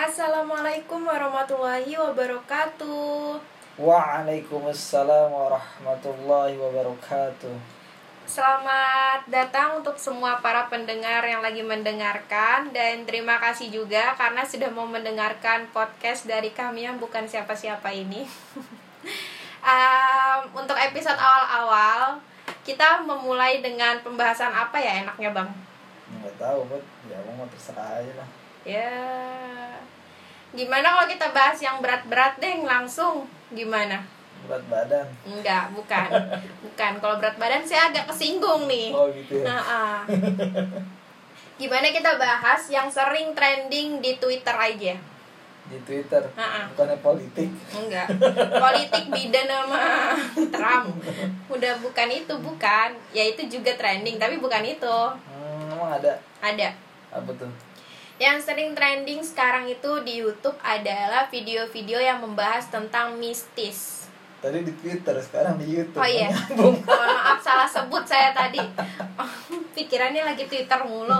Assalamualaikum warahmatullahi wabarakatuh. Waalaikumsalam warahmatullahi wabarakatuh. Selamat datang untuk semua para pendengar yang lagi mendengarkan dan terima kasih juga karena sudah mau mendengarkan podcast dari kami yang bukan siapa-siapa ini. um, untuk episode awal-awal kita memulai dengan pembahasan apa ya enaknya bang? Nggak tahu, buat ya mau terserah aja lah. Ya, gimana kalau kita bahas yang berat-berat deh langsung gimana? Berat badan. Enggak, bukan. Bukan. Kalau berat badan saya agak kesinggung nih. Oh gitu ya. Nah, Gimana kita bahas yang sering trending di Twitter aja? Di Twitter. Nah, Bukannya politik. Enggak. Politik Biden sama Trump. Udah bukan itu, bukan. Ya itu juga trending, tapi bukan itu. Hmm, emang ada Ada. apa tuh? Yang sering trending sekarang itu di YouTube adalah video-video yang membahas tentang mistis. Tadi di Twitter, sekarang di YouTube. Oh iya. Mohon maaf salah sebut saya tadi. Pikirannya lagi Twitter mulu.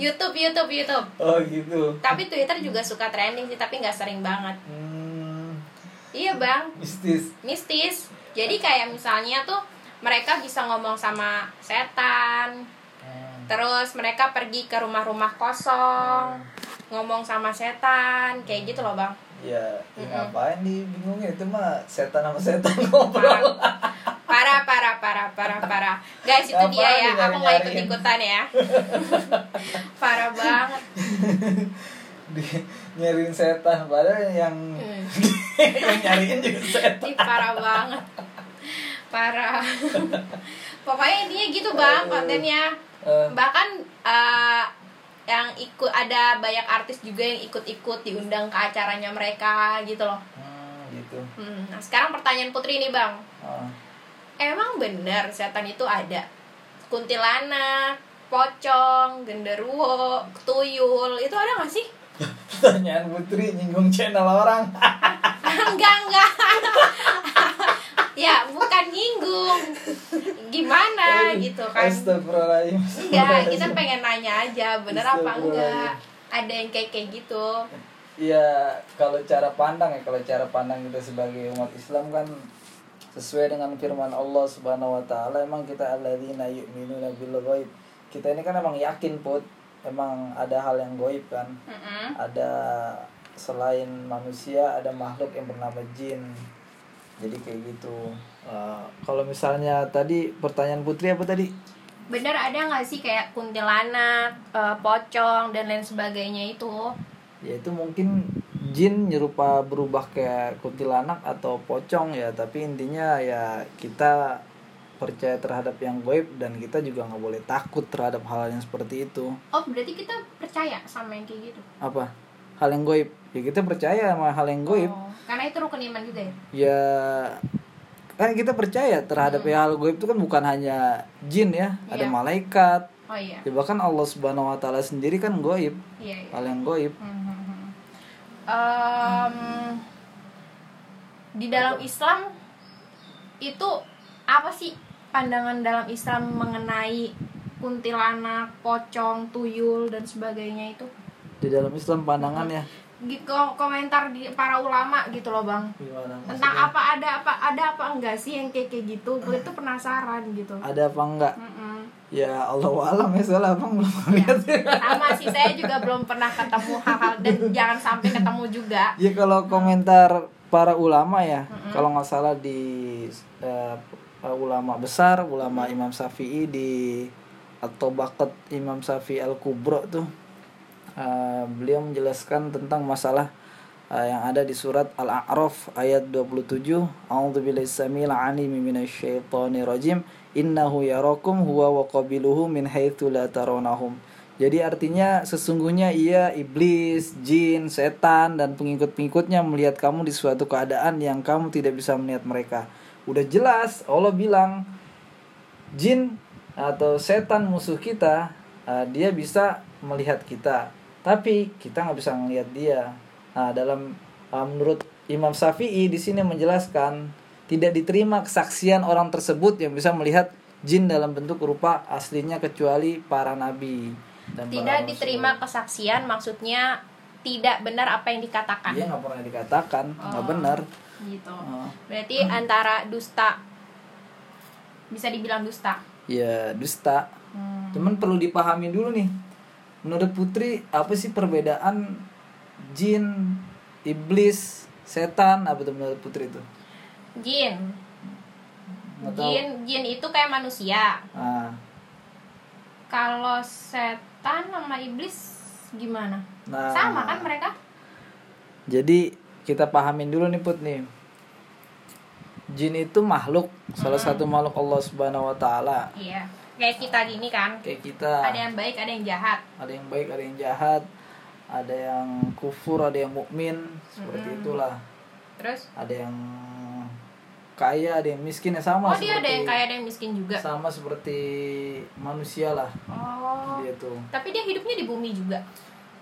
YouTube, YouTube, YouTube. Oh gitu. Tapi Twitter juga suka trending sih, tapi nggak sering banget. Hmm, Iya bang, mistis. mistis. Jadi kayak misalnya tuh mereka bisa ngomong sama setan. Terus mereka pergi ke rumah-rumah kosong, ngomong sama setan, kayak gitu loh bang. Ya, ya Mm-mm. ngapain nih bingungnya itu mah setan sama setan ngobrol. Parah, parah, parah, parah, parah. Guys itu dia ya, aku nggak ikut ikutan ya. parah banget. Di, nyariin setan padahal yang Hmm. yang nyariin juga setan. Ih, parah banget. Parah. Pokoknya intinya gitu bang kontennya. Eh, Bahkan eh, yang ikut ada banyak artis juga yang ikut-ikut diundang ke acaranya mereka gitu loh. hmm, gitu. Hmm, Nah sekarang pertanyaan Putri nih bang. Ah. Emang bener setan itu ada? Kuntilanak, pocong, genderuwo, tuyul, itu ada gak sih? Pertanyaan Putri nyinggung channel orang. enggak, enggak. ya, bukan nyinggung. Gimana gitu kan? Enggak, kita pengen nanya aja, bener apa enggak? Ada yang kayak kayak gitu. Ya kalau cara pandang ya kalau cara pandang kita sebagai umat Islam kan sesuai dengan firman Allah Subhanahu wa taala emang kita alladzina yu'minuna bil ghaib. Kita ini kan emang yakin put emang ada hal yang goib kan. Mm-mm. Ada selain manusia ada makhluk yang bernama jin. Jadi kayak gitu. Uh, kalau misalnya tadi pertanyaan Putri apa tadi? Bener ada nggak sih kayak kuntilanak, eh, pocong dan lain sebagainya itu? ya itu mungkin jin nyerupa berubah kayak kuntilanak atau pocong ya tapi intinya ya kita percaya terhadap yang goib dan kita juga nggak boleh takut terhadap hal yang seperti itu Oh, berarti kita percaya sama yang kayak gitu? apa hal yang goib ya kita percaya sama hal yang goib Oh, karena itu rukun iman juga ya? ya kan kita percaya terhadap yang hal goib itu kan bukan hanya jin ya Iya. ada malaikat Oh iya. ya bahkan Allah subhanahu wa taala sendiri kan goib Iya, iya. hal yang goib Hmm, hmm, hmm. Em, di dalam Islam itu apa sih pandangan dalam Islam mengenai kuntilanak, pocong, tuyul dan sebagainya itu? di dalam Islam pandangannya Di ko- komentar di para ulama gitu loh bang. Gimana? Tentang apa ada apa ada apa enggak sih yang kayak kayak gitu? Gue tuh penasaran gitu. Ada apa enggak? Mm-mm. Ya Allah alam ya soalnya abang belum lihat. Ya. sama sih saya juga belum pernah ketemu hal-hal dan jangan sampai ketemu juga. Ya kalau komentar para ulama ya, Mm-mm. kalau nggak salah di eh, ulama besar, ulama Imam Syafi'i di atau bakat Imam Syafi'i al Kubro tuh, eh, beliau menjelaskan tentang masalah eh, yang ada di surat Al-A'raf ayat 27 A'udzubillahi samil alim minasyaitonir rajim. Innahu yarakum huwa wa qabiluhu min haitsu la tarawnahum jadi artinya sesungguhnya ia iblis, jin, setan dan pengikut-pengikutnya melihat kamu di suatu keadaan yang kamu tidak bisa melihat mereka. Udah jelas Allah bilang jin atau setan musuh kita uh, dia bisa melihat kita, tapi kita nggak bisa melihat dia. Nah, dalam uh, menurut Imam Syafi'i di sini menjelaskan tidak diterima kesaksian orang tersebut yang bisa melihat jin dalam bentuk rupa aslinya kecuali para nabi dan para tidak rasul. diterima kesaksian maksudnya tidak benar apa yang dikatakan Iya nggak pernah dikatakan, nggak Oh. benar. gitu Oh. berarti antara dusta bisa dibilang dusta Ya dusta. Hmm. Cuman perlu dipahami dulu nih. Menurut Putri apa sih perbedaan jin, iblis, setan apa tuh menurut Putri itu? jin tahu. jin jin itu kayak manusia Ah, kalau setan sama iblis gimana nah, sama kan mereka Jadi kita pahamin dulu nih Put nih. Jin itu makhluk, salah Hmm. satu makhluk Allah Subhanahu wa taala. iya kayak kita gini kan Kayak kita ada yang baik ada yang jahat ada yang baik, ada yang jahat, ada yang kufur, ada yang mukmin, seperti Mm-mm. itulah. terus Ada yang kaya, ada yang miskin ya sama oh dia ada yang kaya ada yang miskin juga sama seperti manusia lah oh dia tuh. tapi dia hidupnya di bumi juga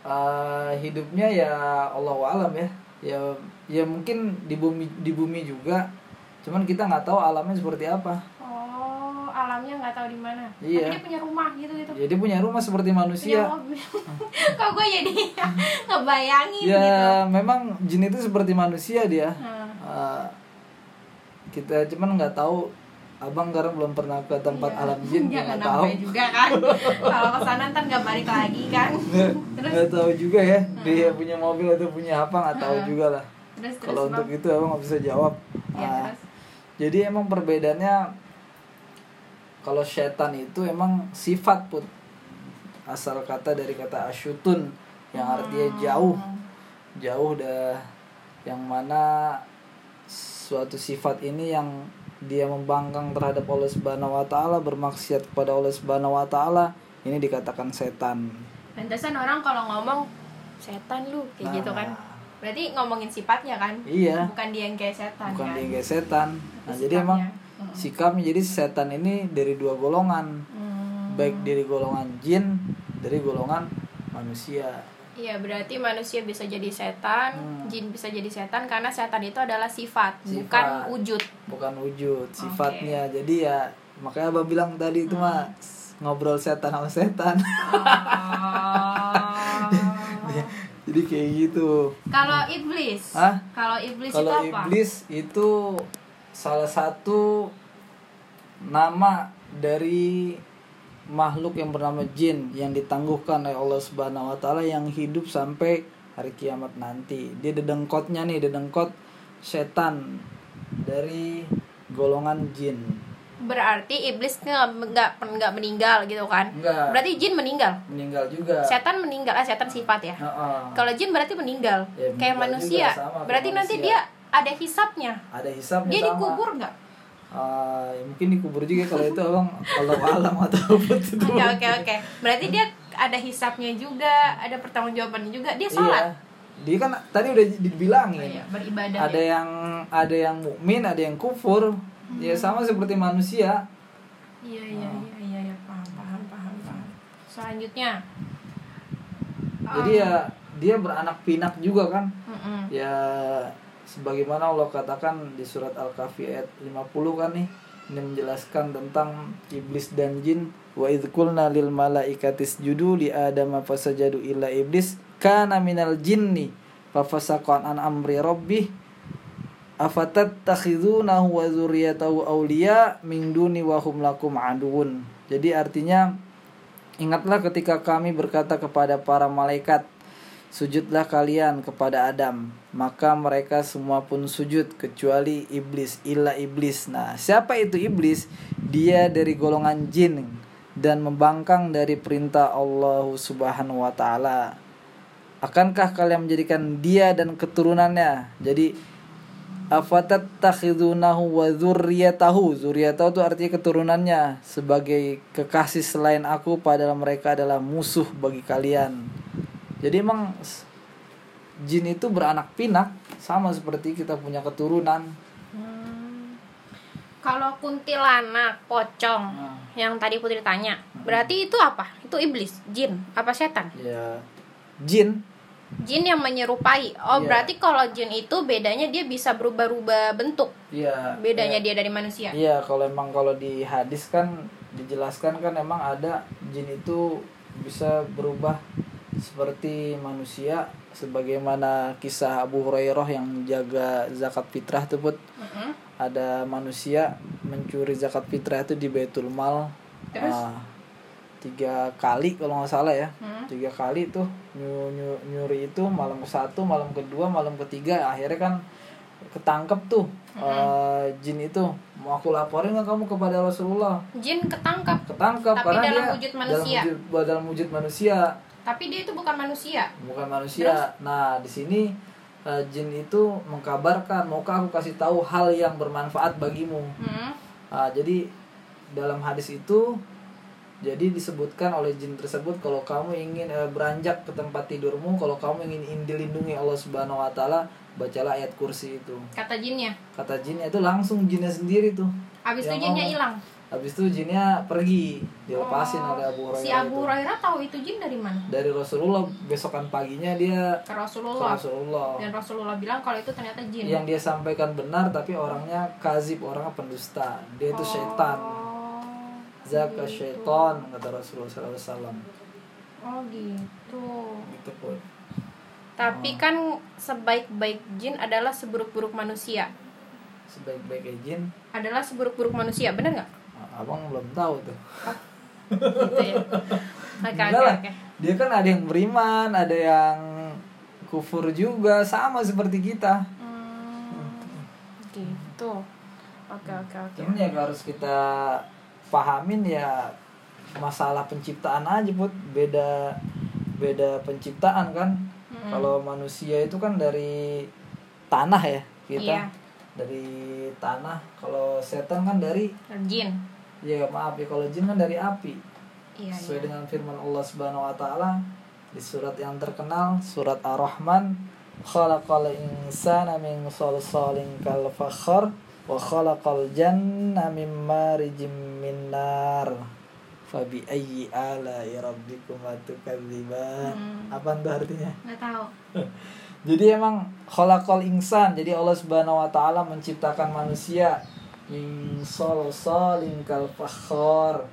Eh, hidupnya ya Allah alam ya. Ya ya mungkin di bumi di bumi juga. Cuman kita nggak tahu alamnya seperti apa. Alamnya nggak tahu di mana Iya. tapi dia punya rumah gitu gitu Jadi punya rumah seperti manusia. mobil kok gue jadi ngebayangin Ya gitu memang jin itu seperti manusia dia. Hmm. Eh, kita cuman nggak tahu. Abang sekarang belum pernah ke tempat Iya. alam jin, nggak tahu. sampai juga kan kalau ke sana ntar nggak balik lagi kan terus Nggak tahu juga ya. Dia punya mobil atau punya apa nggak tahu Hmm. juga lah. Kalau untuk itu abang nggak bisa jawab. ya, Ah, terus Jadi emang perbedaannya kalau setan itu emang sifat put asal kata dari kata asyutun yang artinya jauh jauh dah yang mana suatu sifat ini yang dia membangkang terhadap Allah Subhanahu wa taala bermaksiat kepada Allah Subhanahu wa taala ini dikatakan setan. Pantesan orang kalau ngomong setan lu kayak Nah. gitu kan. Berarti ngomongin sifatnya kan. Iya, Bukan dia yang kayak setan bukan kan. dia kayak setan. Nah, jadi emang Mm. sikapnya jadi setan ini dari dua golongan. Hmm. baik dari golongan jin dari golongan manusia Iya, berarti manusia bisa jadi setan, Hmm. jin bisa jadi setan karena setan itu adalah sifat, Sifat. bukan wujud. bukan wujud sifatnya jadi ya makanya abang bilang tadi itu mah ngobrol setan sama setan jadi kayak gitu Kalau iblis, Hah? kalau iblis kalau itu apa? iblis itu salah satu nama dari makhluk yang bernama jin yang ditangguhkan oleh Allah Subhanahu wa taala yang hidup sampai hari kiamat nanti. Dia dedengkotnya nih, dedengkot setan dari golongan jin. Berarti iblis nggak nggak meninggal gitu kan? Enggak. Berarti jin meninggal. meninggal juga. Setan meninggal, ah setan sifat ya. Heeh. Kalau jin berarti meninggal, Ya, kayak meninggal manusia. juga, sama kayak berarti nanti manusia. dia ada hisapnya. Ada hisapnya Dia sama. dikubur nggak? Ah, ya mungkin dikubur juga kalau itu abang kalau alam atau apa itu. Oke oke oke. Berarti dia ada hisapnya juga, ada pertanggungjawabannya juga. Dia sholat. Iya. Dia kan tadi udah dibilangin. Oh, iya, beribadah. ada ya. yang ada yang mukmin ada yang kufur ya sama seperti manusia Iya iya iya iya iya paham paham paham paham. Selanjutnya. jadi ya dia beranak pinak juga kan Mm-mm. ya sebagaimana Allah katakan di surat Al-Kahfi ayat 50 kan nih ini menjelaskan tentang iblis dan jin. Wa idh qulna lil malaikati isjudu li adama fasajadu illa iblis kana minal jinni fafasaqa an amri rabbih afatattakhidunahu wa dzurriyyatahu awliya min duni wa hum lakum aduun jadi artinya ingatlah ketika kami berkata kepada para malaikat Sujudlah kalian kepada Adam. Maka mereka semua pun sujud Kecuali iblis Illa iblis. Nah siapa itu iblis? Dia dari golongan jin Dan membangkang dari perintah Allah subhanahu wa ta'ala. Akankah kalian menjadikan dia dan keturunannya? Jadi Afatat takhidunahu wa zurriyatahu. Zurriyatahu itu artinya keturunannya. Sebagai kekasih selain aku Padahal mereka adalah musuh bagi kalian jadi emang jin itu beranak pinak sama seperti kita punya keturunan. Hmm. Kalau kuntilanak, pocong, Nah, yang tadi Putri tanya, berarti itu apa? Itu iblis, jin, apa setan? ya jin Jin yang menyerupai. Oh, Iya. berarti kalau jin itu bedanya dia bisa berubah-ubah bentuk. ya Bedanya ya, dia dari manusia. Iya, kalau emang kalau di hadis kan dijelaskan kan emang ada jin itu bisa berubah seperti manusia sebagaimana kisah Abu Hurairah yang jaga zakat fitrah tuh Put. Mm-mm. ada manusia mencuri zakat fitrah itu di Baitul Mal Terus? ah, tiga kali kalau nggak salah ya Hmm. tiga kali tuh nyu, nyu- nyuri itu malam ke satu malam kedua malam ketiga akhirnya kan ketangkep tuh eh, jin itu mau aku laporin nggak kamu kepada Rasulullah Jin ketangkap, ketangkep Tapi karena dalam dia wujud manusia. dalam wujud, dalam wujud manusia tapi dia itu bukan manusia. bukan manusia nah di sini eh, jin itu mengkabarkan maukah aku kasih tahu hal yang bermanfaat bagimu Hmm. Ah, jadi dalam hadis itu jadi disebutkan oleh jin tersebut kalau kamu ingin eh, beranjak ke tempat tidurmu, kalau kamu ingin, dilindungi Allah Subhanahu wa taala, bacalah ayat kursi itu. Kata jinnya. Kata jinnya itu langsung jinnya sendiri tuh. Abis itu jinnya hilang. Habis itu jinnya pergi, dilepasin Oh, oleh Abu Hurairah. Si Abu. Hurairah tahu itu jin dari mana? Dari Rasulullah besokan paginya dia Ke ke Rasulullah. Rasulullah. Dan Rasulullah bilang kalau itu ternyata jin. Yang dia sampaikan benar tapi orangnya kazib, orangnya pendusta. Dia itu. Oh, Zaka gitu. syaitan kata Rasulullah SAW. Oh gitu. Gitu pun. Tapi kan sebaik-baik jin adalah seburuk-buruk manusia. Sebaik-baiknya jin, Adalah seburuk-buruk manusia, bener nggak? Abang belum tahu tuh. Gitu ya. Oke oke. Dia kan ada yang beriman, ada yang kufur juga, sama seperti kita. Hmm, gitu. Oke oke oke. Cuman ya harus kita pahamin ya masalah penciptaan aja put beda beda penciptaan kan. Mm-mm. Kalau manusia itu kan dari tanah ya kita. Iya. Dari tanah. Kalau setan kan dari Jin. Ya maaf ya kalau jin kan dari api. Iya sesuai iya. dengan firman Allah Subhanahu wa taala di surat yang terkenal surat Ar-Rahman khalaqal insana min salsalin kal fakhar wa khalaqal janna min marijim min nar fabi ayyi ala'i rabbikuma tukadziban Hmm. apa itu artinya Nggak tahu. jadi emang khalaqal insan jadi Allah Subhanahu wa taala menciptakan manusia min salsalin kal fakhar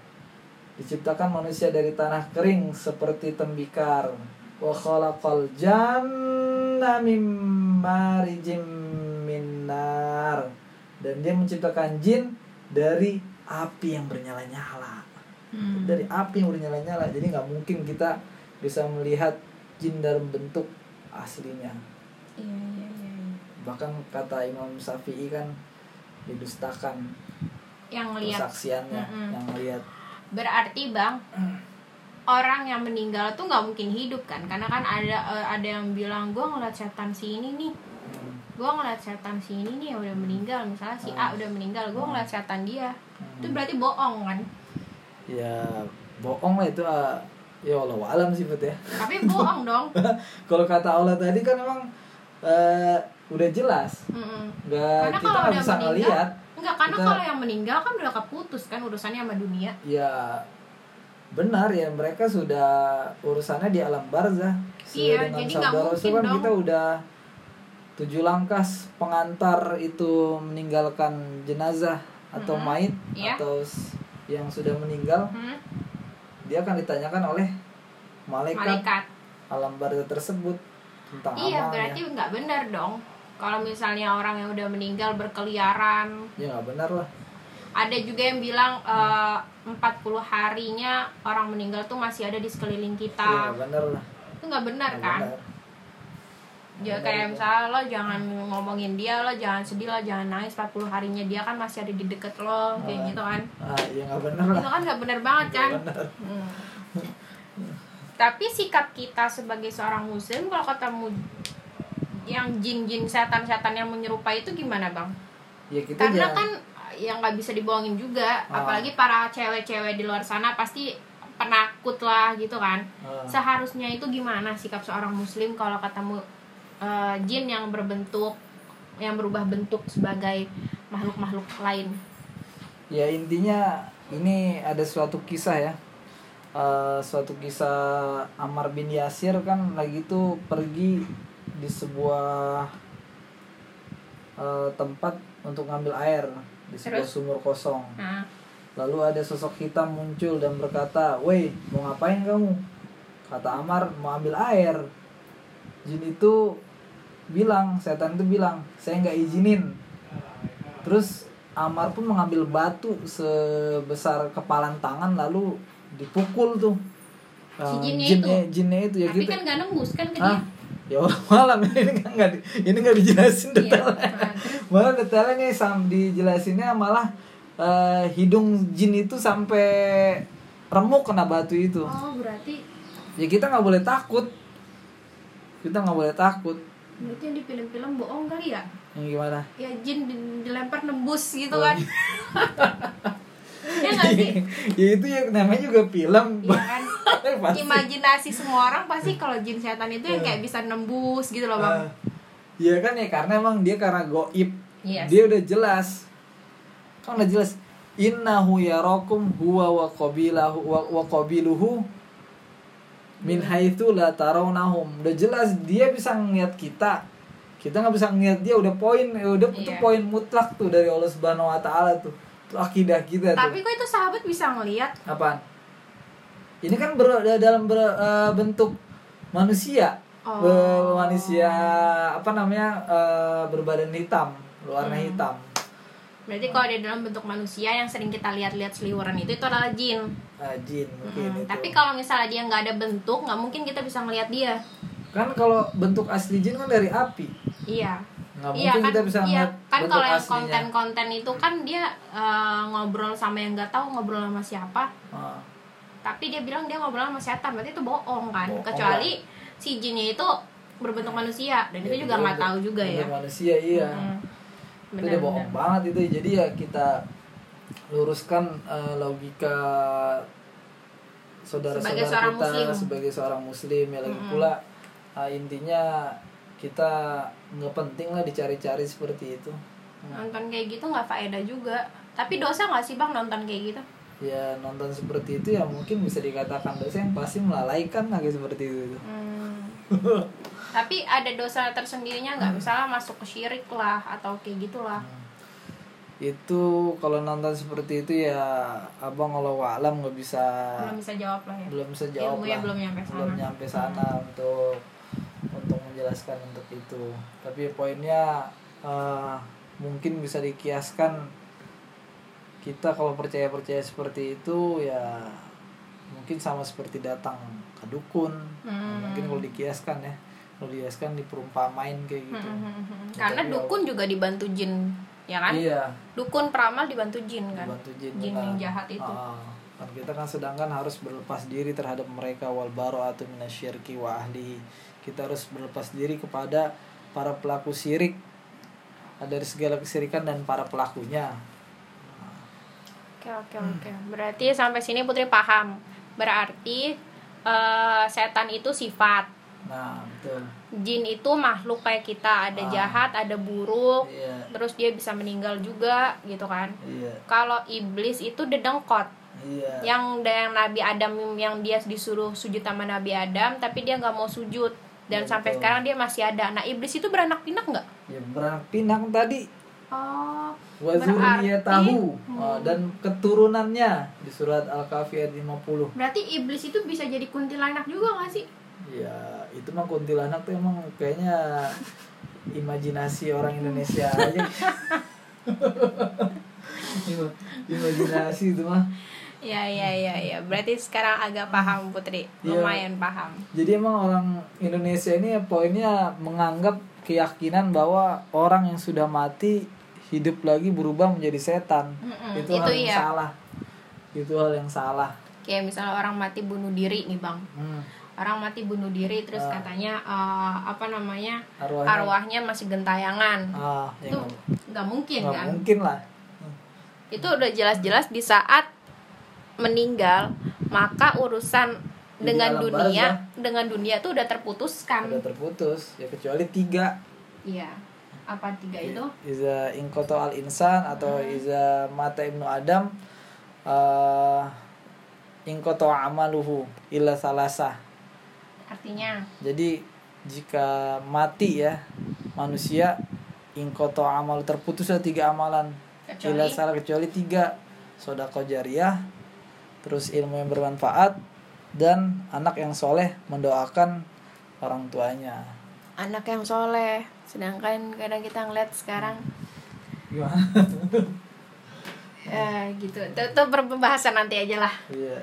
diciptakan manusia dari tanah kering seperti tembikar wa khalaqal janna mim marijim min nar dan dia menciptakan jin dari api yang bernyala-nyala Hmm. dari api yang bernyala-nyala jadi nggak mungkin kita bisa melihat jin dalam bentuk aslinya Iya iya iya. iya. bahkan kata Imam Syafi'i kan didustakan Yang lihat. persaksiannya Mm-mm. yang lihat Berarti bang, orang yang meninggal tuh nggak mungkin hidup kan? Karena kan ada eh, ada yang bilang gue ngeliat setan si ini nih, Hmm, gue ngeliat setan si ini nih yang udah meninggal. Misalnya si A udah meninggal, gue ngeliat setan dia. Itu berarti bohong kan? ya bohong lah itu ah, ya Allah alam sih Bet ya Tapi bohong dong. kalau kata Allah tadi kan emang eh, udah jelas nggak Karena kita nggak bisa ngelihat enggak karena Kita- kalau yang meninggal kan udah keputus kan urusannya sama dunia. ya benar ya mereka sudah urusannya di alam barzah Iya, dengan jadi nggak Rasul mungkin kan dong. kita udah tujuh langkah pengantar itu meninggalkan jenazah atau Mm-mm. mayit Iya. atau s- yang sudah meninggal Hmm? dia akan ditanyakan oleh malaikat, Malaikat. alam barzah tersebut tentang Iya, amalnya berarti nggak benar dong. Kalau misalnya orang yang udah meninggal berkeliaran, ya nggak benar lah ada juga yang bilang eh, 40 harinya orang meninggal tuh masih ada di sekeliling ya kita. nggak benar lah Itu nggak benar Nggak kan? benar. Ya kayak itu. misalnya lo jangan ngomongin dia, lo jangan sedih, lo jangan nangis 40 harinya dia kan masih ada di deket lo, kayak Ah. gitu kan. ah ya nggak benar lah Itu kan nggak benar banget kan? Nggak benar. Hmm. Tapi sikap kita sebagai seorang muslim kalau ketemu yang jin-jin setan-setan yang menyerupai itu gimana bang? ya kita Karena jangan kan yang nggak bisa dibohongin juga, Ah. apalagi para cewek-cewek di luar sana pasti penakut lah gitu kan. Ah. Seharusnya itu gimana sikap seorang muslim kalau ketemu eh, jin yang berbentuk yang berubah bentuk sebagai makhluk-makhluk lain? Ya intinya ini ada suatu kisah ya Eh, Suatu kisah Ammar bin Yasir kan lagi tuh pergi di sebuah eh, tempat untuk ngambil air di sebuah Terus? sumur kosong. Nah, Lalu ada sosok hitam muncul dan berkata, "Woi, mau ngapain kamu?" kata Amar mau ambil air jin itu bilang setan itu bilang saya nggak izinin terus Amar pun mengambil batu sebesar kepalan tangan lalu dipukul tuh Si Eh, jinnya jinnya, jinnya itu ya Tapi gitu kan gak nembus kan ke Hah? dia. Ya orang malam ini kan nggak ini nggak dijelasin Iya. detailnya malah detailnya nih sam dijelasinnya malah eh, hidung jin itu sampai remuk kena batu itu Oh, berarti ya kita nggak boleh takut kita nggak boleh takut berarti yang di film-film bohong kali ya? yang gimana Ya jin di- dilempar nembus gitu Oh. kan. ya sih? ya itu ya namanya juga film. Iya kan? Imajinasi semua orang pasti kalau jin setan itu yang kayak bisa nembus gitu loh, Bang. Iya. Kan ya karena emang dia karena goib Iya dia udah jelas. Kan udah jelas? Innahu yarakum huwa wa qabilahu wa, wa qabiluhu min haitsu la tarawnahum. Udah jelas dia bisa ngeliat kita. Kita nggak bisa ngeliat dia. Udah poin ya udah itu Iya. poin mutlak tuh dari Allah Subhanahu wa taala tuh. itu akidah kita tuh Tapi kok itu sahabat bisa ngelihat? apaan ini kan ber, dalam ber- eh, bentuk manusia Oh. Be- manusia apa namanya eh, berbadan hitam warna Hmm. hitam Berarti kalau dia dalam bentuk manusia yang sering kita lihat-lihat seliweran itu itu adalah jin. Ah, jin mungkin Mm, itu. Tapi kalau misalnya dia nggak ada bentuk, nggak mungkin kita bisa ngelihat dia. kan kalau bentuk asli jin kan dari api Iya. Nggak Iya mungkin kan, kita bisa iya, kan kalau yang konten-konten itu kan dia eh, ngobrol sama yang nggak tahu ngobrol sama siapa, Ah, tapi dia bilang dia ngobrol sama setan, berarti itu bohong kan? Bohong Kecuali si jinnya itu berbentuk manusia dan ya itu juga nggak tahu juga ya. manusia iya. Mm, itu udah bohong banget itu. Jadi ya kita luruskan eh, logika saudara-saudara kita muslim. sebagai seorang muslim ya lagi Mm-mm. pula ah, intinya kita nggak penting lah dicari-cari seperti itu Nonton kayak gitu nggak faedah juga. Tapi dosa nggak sih bang nonton kayak gitu? ya nonton seperti itu ya mungkin bisa dikatakan dosa yang pasti melalaikan lagi seperti itu Hmm. Tapi ada dosa tersendirinya nggak? Misalnya masuk ke syirik lah atau kayak gitulah. itu kalau nonton seperti itu ya abang kalau alam nggak bisa Belum bisa jawab lah ya. belum bisa jawab lah. belum nyampe sana. belum nyampe sana untuk untuk menjelaskan untuk itu tapi poinnya eh, mungkin bisa dikiaskan kita kalau percaya percaya seperti itu ya mungkin sama seperti datang ke dukun Hmm. mungkin kalau dikiaskan ya kalau dikiaskan diperumpamain kayak gitu Hmm, hmm, hmm. Ya, Karena tapi dukun juga dibantu jin, ya kan? iya Dukun peramal dibantu jin kan? dibantu jin, Jin yang jahat itu. Kan kita kan sedangkan harus berlepas diri terhadap mereka wal atau minasyirki wa ahli kita harus berlepas diri kepada para pelaku syirik dari segala kesirikan dan para pelakunya Oke oke oke. Berarti sampai sini Putri paham. Berarti eh, setan itu sifat. nah betul Jin itu makhluk kayak kita, ada Ah. jahat, ada buruk, iya terus dia bisa meninggal juga gitu kan. iya Kalau iblis itu dedengkot. iya yang yang Nabi Adam yang dia disuruh sujud sama Nabi Adam tapi dia nggak mau sujud dan Ya, sampai betul. sekarang dia masih ada nah iblis itu beranak pinak nggak ya beranak pinang tadi oh wa Berarti- tahu Hmm. dan keturunannya di surat al-kahfi ayat 50 berarti iblis itu bisa jadi kuntilanak juga nggak sih Ya itu mah kuntilanak tuh emang kayaknya imajinasi orang Indonesia aja. Ima- imajinasi itu mah. Ya ya ya ya berarti sekarang agak paham Putri Iya. lumayan paham Jadi emang orang Indonesia ini poinnya menganggap keyakinan bahwa orang yang sudah mati hidup lagi berubah menjadi setan. Mm-mm, itu, itu hal yang iya. salah. Itu hal yang salah. kayak misalnya orang mati bunuh diri nih bang Hmm. orang mati bunuh diri terus Ah. katanya eh, apa namanya Arwahnya, arwahnya masih gentayangan ya itu nggak- mungkin nggak kan mungkin lah. itu udah jelas-jelas di saat meninggal maka urusan dengan dunia dengan dunia tuh udah terputuskan. Udah terputus ya kecuali tiga. Iya. Apa tiga itu? Iza ingkoto al insan atau iza mata ibnu adam uh, ingkoto amaluhu illa salasa. Artinya? Jadi jika mati ya manusia ingkoto amal terputus ada tiga amalan. Illa kecuali salah kecuali tiga. Sodako jariah terus ilmu yang bermanfaat dan anak yang soleh mendoakan orang tuanya. Anak yang soleh sedangkan kadang kita ngeliat sekarang. Gimana? Ya gitu. Itu, itu pembahasan nanti aja lah. Iya.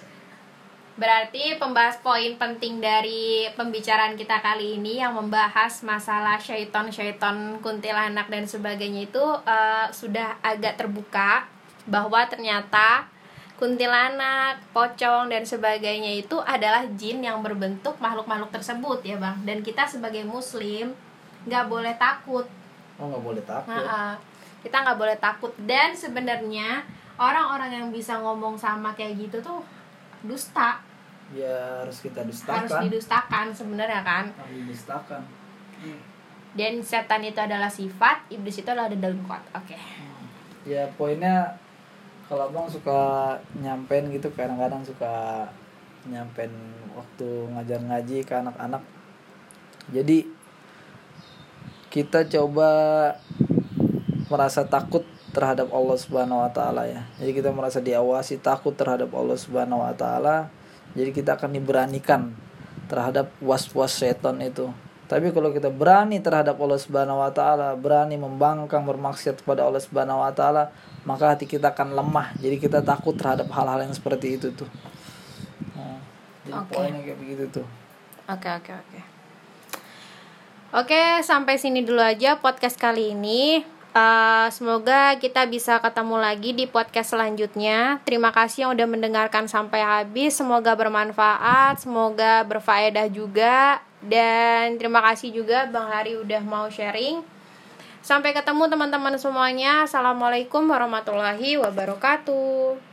Berarti pembahas poin penting dari pembicaraan kita kali ini yang membahas masalah syaiton-syaiton kuntilanak dan sebagainya itu uh, sudah agak terbuka bahwa ternyata kuntilanak, pocong dan sebagainya itu adalah jin yang berbentuk makhluk-makhluk tersebut ya bang. Dan kita sebagai muslim nggak boleh takut. oh nggak boleh takut. Nah, uh, kita nggak boleh takut. Dan sebenarnya orang-orang yang bisa ngomong sama kayak gitu tuh dusta. Ya harus kita harus dustakan didustakan sebenarnya kan? Harus didustakan. Dan setan itu adalah sifat iblis itu adalah kuat. Oke. Ya poinnya kalau abang suka nyampein gitu kadang-kadang suka nyampein waktu ngajar ngaji ke anak-anak jadi kita coba merasa takut terhadap Allah Subhanahu wa taala ya. Jadi kita merasa diawasi takut terhadap Allah Subhanahu wa taala. Jadi kita akan diberanikan terhadap was-was setan itu. Tapi kalau kita berani terhadap Allah Subhanahu wa taala, berani membangkang bermaksiat kepada Allah Subhanahu wa taala, maka hati kita akan lemah. Jadi kita takut terhadap hal-hal yang seperti itu tuh. Nah, jadi Oke. poinnya kayak begitu tuh. oke oke oke oke sampai sini dulu aja podcast kali ini Eh, semoga kita bisa ketemu lagi di podcast selanjutnya. Terima kasih yang udah mendengarkan sampai habis. Semoga bermanfaat, semoga berfaedah juga. Dan terima kasih juga Bang Hari udah mau sharing. Sampai ketemu teman-teman semuanya. Assalamualaikum warahmatullahi wabarakatuh.